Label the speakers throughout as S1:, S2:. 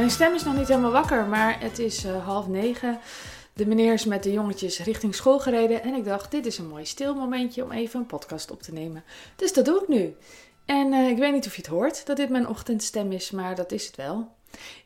S1: Mijn stem is nog niet helemaal wakker, maar het is uh, half negen. De meneer is met de jongetjes richting school gereden en ik dacht, dit is een mooi stil momentje om even een podcast op te nemen. Dus dat doe ik nu. En uh, ik weet niet of je het hoort dat dit mijn ochtendstem is, maar dat is het wel.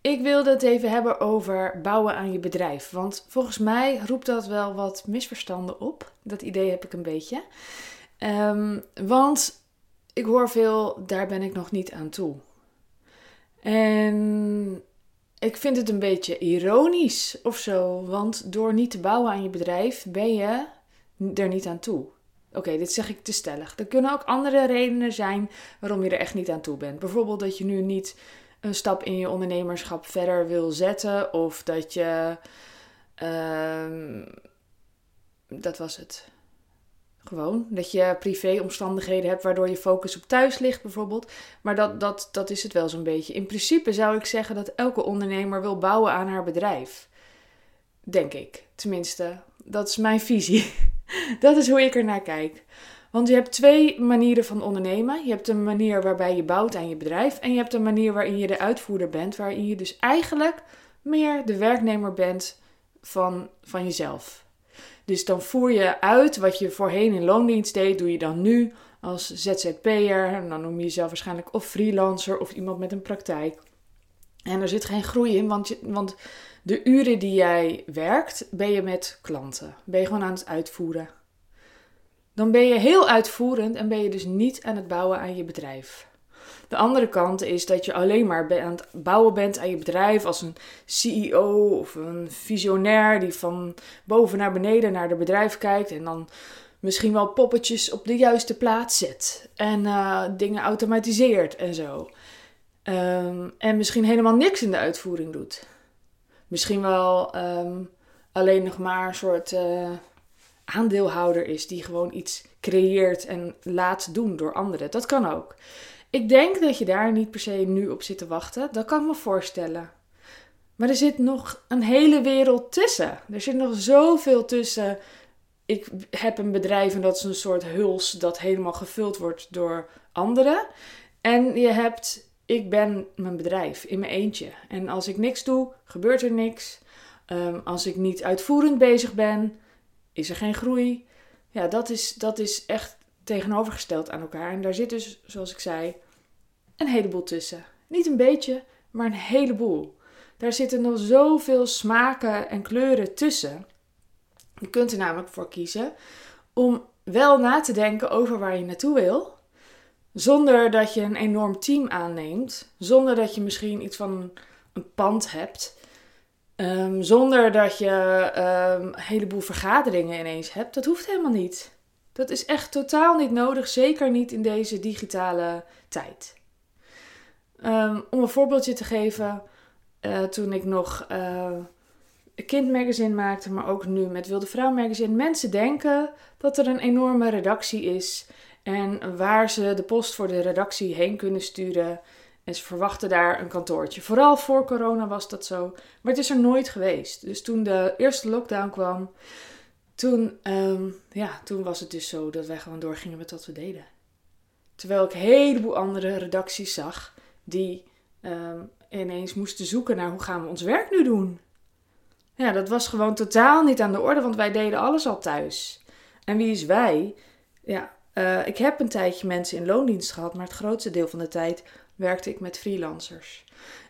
S1: Ik wilde het even hebben over bouwen aan je bedrijf. Want volgens mij roept dat wel wat misverstanden op. Dat idee heb ik een beetje. Um, want ik hoor veel, daar ben ik nog niet aan toe. En ik vind het een beetje ironisch of zo. Want door niet te bouwen aan je bedrijf ben je er niet aan toe. Oké, dit zeg ik te stellig. Er kunnen ook andere redenen zijn waarom je er echt niet aan toe bent. Bijvoorbeeld dat je nu niet een stap in je ondernemerschap verder wil zetten. Of dat je. Uh, dat was het. Gewoon. Dat je privéomstandigheden hebt waardoor je focus op thuis ligt, bijvoorbeeld. Maar dat, dat, dat is het wel zo'n beetje. In principe zou ik zeggen dat elke ondernemer wil bouwen aan haar bedrijf. Denk ik. Tenminste, dat is mijn visie. dat is hoe ik er naar kijk. Want je hebt twee manieren van ondernemen. Je hebt een manier waarbij je bouwt aan je bedrijf. En je hebt een manier waarin je de uitvoerder bent. Waarin je dus eigenlijk meer de werknemer bent van, van jezelf. Dus dan voer je uit wat je voorheen in loondienst deed, doe je dan nu als ZZP'er. En dan noem je jezelf waarschijnlijk of freelancer of iemand met een praktijk. En er zit geen groei in, want, je, want de uren die jij werkt, ben je met klanten. Ben je gewoon aan het uitvoeren. Dan ben je heel uitvoerend en ben je dus niet aan het bouwen aan je bedrijf. De andere kant is dat je alleen maar aan het bouwen bent aan je bedrijf als een CEO of een visionair die van boven naar beneden naar het bedrijf kijkt en dan misschien wel poppetjes op de juiste plaats zet en uh, dingen automatiseert en zo. Um, en misschien helemaal niks in de uitvoering doet. Misschien wel um, alleen nog maar een soort uh, aandeelhouder is die gewoon iets creëert en laat doen door anderen. Dat kan ook. Ik denk dat je daar niet per se nu op zit te wachten. Dat kan ik me voorstellen. Maar er zit nog een hele wereld tussen. Er zit nog zoveel tussen. Ik heb een bedrijf en dat is een soort huls dat helemaal gevuld wordt door anderen. En je hebt, ik ben mijn bedrijf in mijn eentje. En als ik niks doe, gebeurt er niks. Um, als ik niet uitvoerend bezig ben, is er geen groei. Ja, dat is, dat is echt tegenovergesteld aan elkaar. En daar zit dus, zoals ik zei, een heleboel tussen. Niet een beetje, maar een heleboel. Daar zitten nog zoveel smaken en kleuren tussen. Je kunt er namelijk voor kiezen om wel na te denken over waar je naartoe wil. Zonder dat je een enorm team aanneemt. Zonder dat je misschien iets van een pand hebt. Um, zonder dat je um, een heleboel vergaderingen ineens hebt. Dat hoeft helemaal niet. Dat is echt totaal niet nodig, zeker niet in deze digitale tijd. Um, om een voorbeeldje te geven, uh, toen ik nog uh, kindmagazine maakte, maar ook nu met Wilde Vrouw magazine. Mensen denken dat er een enorme redactie is en waar ze de post voor de redactie heen kunnen sturen. En ze verwachten daar een kantoortje. Vooral voor corona was dat zo, maar het is er nooit geweest. Dus toen de eerste lockdown kwam, toen, um, ja, toen was het dus zo dat wij gewoon doorgingen met wat we deden. Terwijl ik een heleboel andere redacties zag die um, ineens moesten zoeken naar hoe gaan we ons werk nu doen. Ja, dat was gewoon totaal niet aan de orde, want wij deden alles al thuis. En wie is wij? Ja, uh, ik heb een tijdje mensen in loondienst gehad, maar het grootste deel van de tijd werkte ik met freelancers.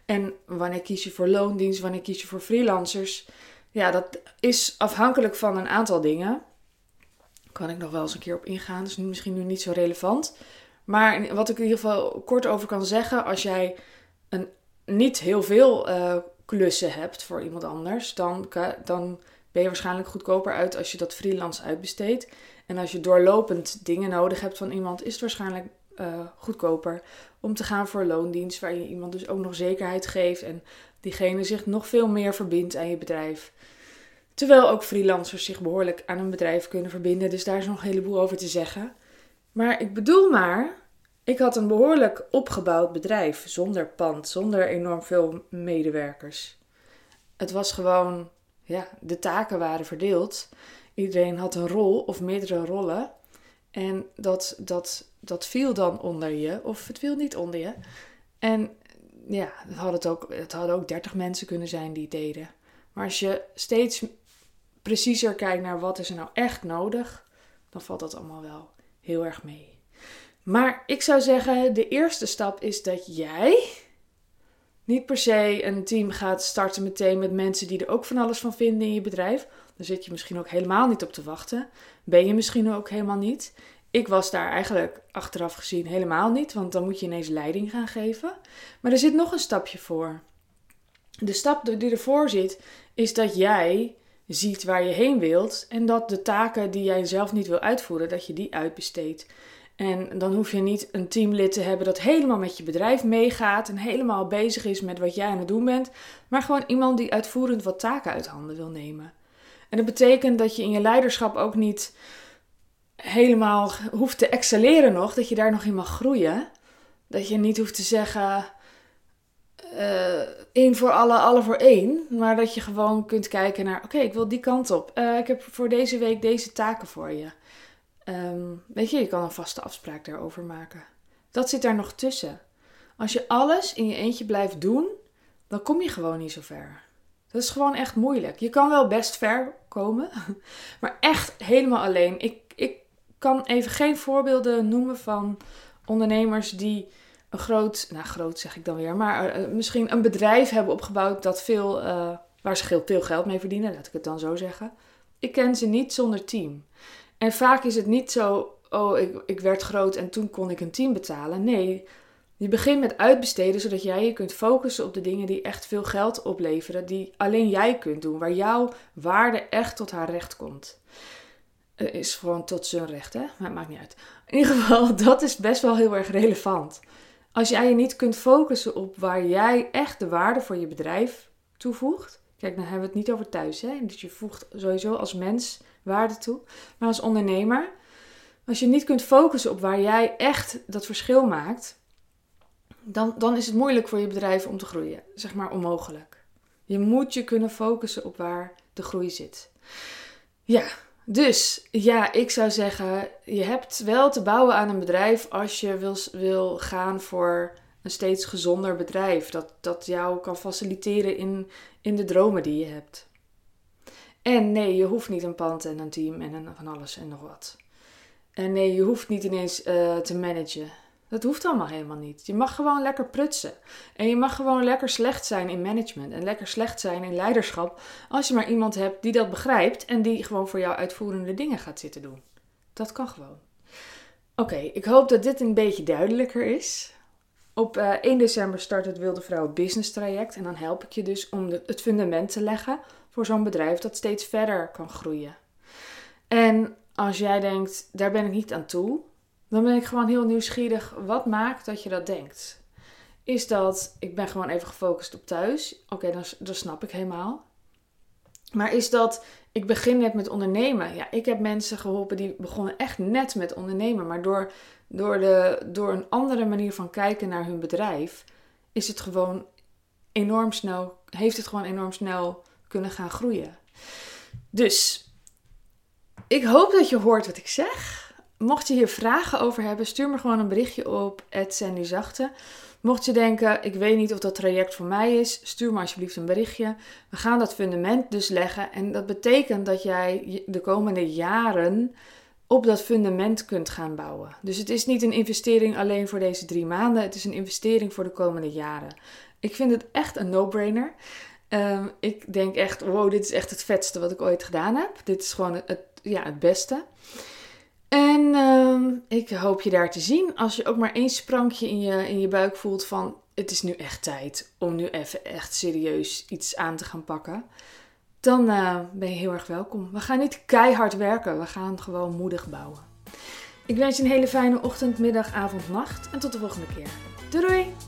S1: En wanneer kies je voor loondienst, wanneer kies je voor freelancers? Ja, dat is afhankelijk van een aantal dingen. Kan ik nog wel eens een keer op ingaan, dat is misschien nu niet zo relevant. Maar wat ik in ieder geval kort over kan zeggen, als jij een, niet heel veel uh, klussen hebt voor iemand anders, dan, dan ben je waarschijnlijk goedkoper uit als je dat freelance uitbesteedt. En als je doorlopend dingen nodig hebt van iemand, is het waarschijnlijk uh, goedkoper om te gaan voor loondienst, waar je iemand dus ook nog zekerheid geeft en diegene zich nog veel meer verbindt aan je bedrijf. Terwijl ook freelancers zich behoorlijk aan een bedrijf kunnen verbinden, dus daar is nog een heleboel over te zeggen. Maar ik bedoel maar, ik had een behoorlijk opgebouwd bedrijf zonder pand, zonder enorm veel medewerkers. Het was gewoon, ja, de taken waren verdeeld. Iedereen had een rol of meerdere rollen. En dat, dat, dat viel dan onder je, of het viel niet onder je. En ja, het hadden, het, ook, het hadden ook 30 mensen kunnen zijn die het deden. Maar als je steeds preciezer kijkt naar wat is er nou echt nodig, dan valt dat allemaal wel heel erg mee. Maar ik zou zeggen, de eerste stap is dat jij niet per se een team gaat starten meteen met mensen die er ook van alles van vinden in je bedrijf. Daar zit je misschien ook helemaal niet op te wachten. Ben je misschien ook helemaal niet. Ik was daar eigenlijk achteraf gezien helemaal niet, want dan moet je ineens leiding gaan geven. Maar er zit nog een stapje voor. De stap die ervoor zit, is dat jij ziet waar je heen wilt en dat de taken die jij zelf niet wil uitvoeren, dat je die uitbesteedt. En dan hoef je niet een teamlid te hebben dat helemaal met je bedrijf meegaat en helemaal bezig is met wat jij aan het doen bent, maar gewoon iemand die uitvoerend wat taken uit handen wil nemen. En dat betekent dat je in je leiderschap ook niet helemaal hoeft te excelleren nog, dat je daar nog in mag groeien. Dat je niet hoeft te zeggen uh, één voor alle, alle voor één. Maar dat je gewoon kunt kijken naar, oké, ik wil die kant op. Uh, ik heb voor deze week deze taken voor je. Um, weet je, je kan een vaste afspraak daarover maken. Dat zit daar nog tussen. Als je alles in je eentje blijft doen, dan kom je gewoon niet zo ver. Dat is gewoon echt moeilijk. Je kan wel best ver komen, maar echt helemaal alleen. Ik, ik kan even geen voorbeelden noemen van ondernemers die een groot, nou groot zeg ik dan weer, maar uh, misschien een bedrijf hebben opgebouwd dat veel, uh, waar ze veel geld mee verdienen, laat ik het dan zo zeggen. Ik ken ze niet zonder team. En vaak is het niet zo, oh, ik, ik werd groot en toen kon ik een team betalen. Nee, je begint met uitbesteden zodat jij je kunt focussen op de dingen die echt veel geld opleveren, die alleen jij kunt doen, waar jouw waarde echt tot haar recht komt. Uh, is gewoon tot zijn recht, hè? Maar het maakt niet uit. In ieder geval, dat is best wel heel erg relevant. Als jij je niet kunt focussen op waar jij echt de waarde voor je bedrijf toevoegt. Kijk, dan hebben we het niet over thuis. Hè? Dus je voegt sowieso als mens waarde toe. Maar als ondernemer, als je niet kunt focussen op waar jij echt dat verschil maakt, dan, dan is het moeilijk voor je bedrijf om te groeien. Zeg maar onmogelijk. Je moet je kunnen focussen op waar de groei zit. Ja, dus ja, ik zou zeggen, je hebt wel te bouwen aan een bedrijf als je wil, wil gaan voor een steeds gezonder bedrijf. Dat, dat jou kan faciliteren in, in de dromen die je hebt. En nee, je hoeft niet een pand en een team en een, van alles en nog wat. En nee, je hoeft niet ineens uh, te managen. Dat hoeft allemaal helemaal niet. Je mag gewoon lekker prutsen. En je mag gewoon lekker slecht zijn in management en lekker slecht zijn in leiderschap. Als je maar iemand hebt die dat begrijpt en die gewoon voor jou uitvoerende dingen gaat zitten doen. Dat kan gewoon. Oké, ik hoop dat dit een beetje duidelijker is. Op uh, eh, 1 december start het Wilde Vrouwen Business Traject. En dan help ik je dus om het fundament te leggen voor zo'n bedrijf dat steeds verder kan groeien. En als jij denkt, daar ben ik niet aan toe, dan ben ik gewoon heel nieuwsgierig. Wat maakt dat je dat denkt? Is dat, ik ben gewoon even gefocust op thuis. Oké, dan, dan snap ik helemaal. Maar is dat, ik begin net met ondernemen. Ja, ik heb mensen geholpen die begonnen echt net met ondernemen. Maar door, door, de, door een andere manier van kijken naar hun bedrijf, is het gewoon enorm snel, heeft het gewoon enorm snel kunnen gaan groeien. Dus, ik hoop dat je hoort wat ik zeg. Mocht je hier vragen over hebben, stuur me gewoon een berichtje op Sandy Zachte. Mocht je denken, ik weet niet of dat traject voor mij is, stuur me alsjeblieft een berichtje. We gaan dat fundament dus leggen. En dat betekent dat jij de komende jaren op dat fundament kunt gaan bouwen. Dus het is niet een investering alleen voor deze drie maanden, het is een investering voor de komende jaren. Ik vind het echt een no-brainer. Ehm, ik denk echt, wow, dit is echt het vetste wat ik ooit gedaan heb. Dit is gewoon het, ja, het beste. En ehm, ik hoop je daar te zien. Als je ook maar één sprankje in je, in je buik voelt van het is nu echt tijd om nu even echt serieus iets aan te gaan pakken. Dan uh, ben je heel erg welkom. We gaan niet keihard werken, we gaan gewoon moedig bouwen. Ik wens je een hele fijne ochtend, middag, avond, nacht en tot de volgende keer. Doei doei!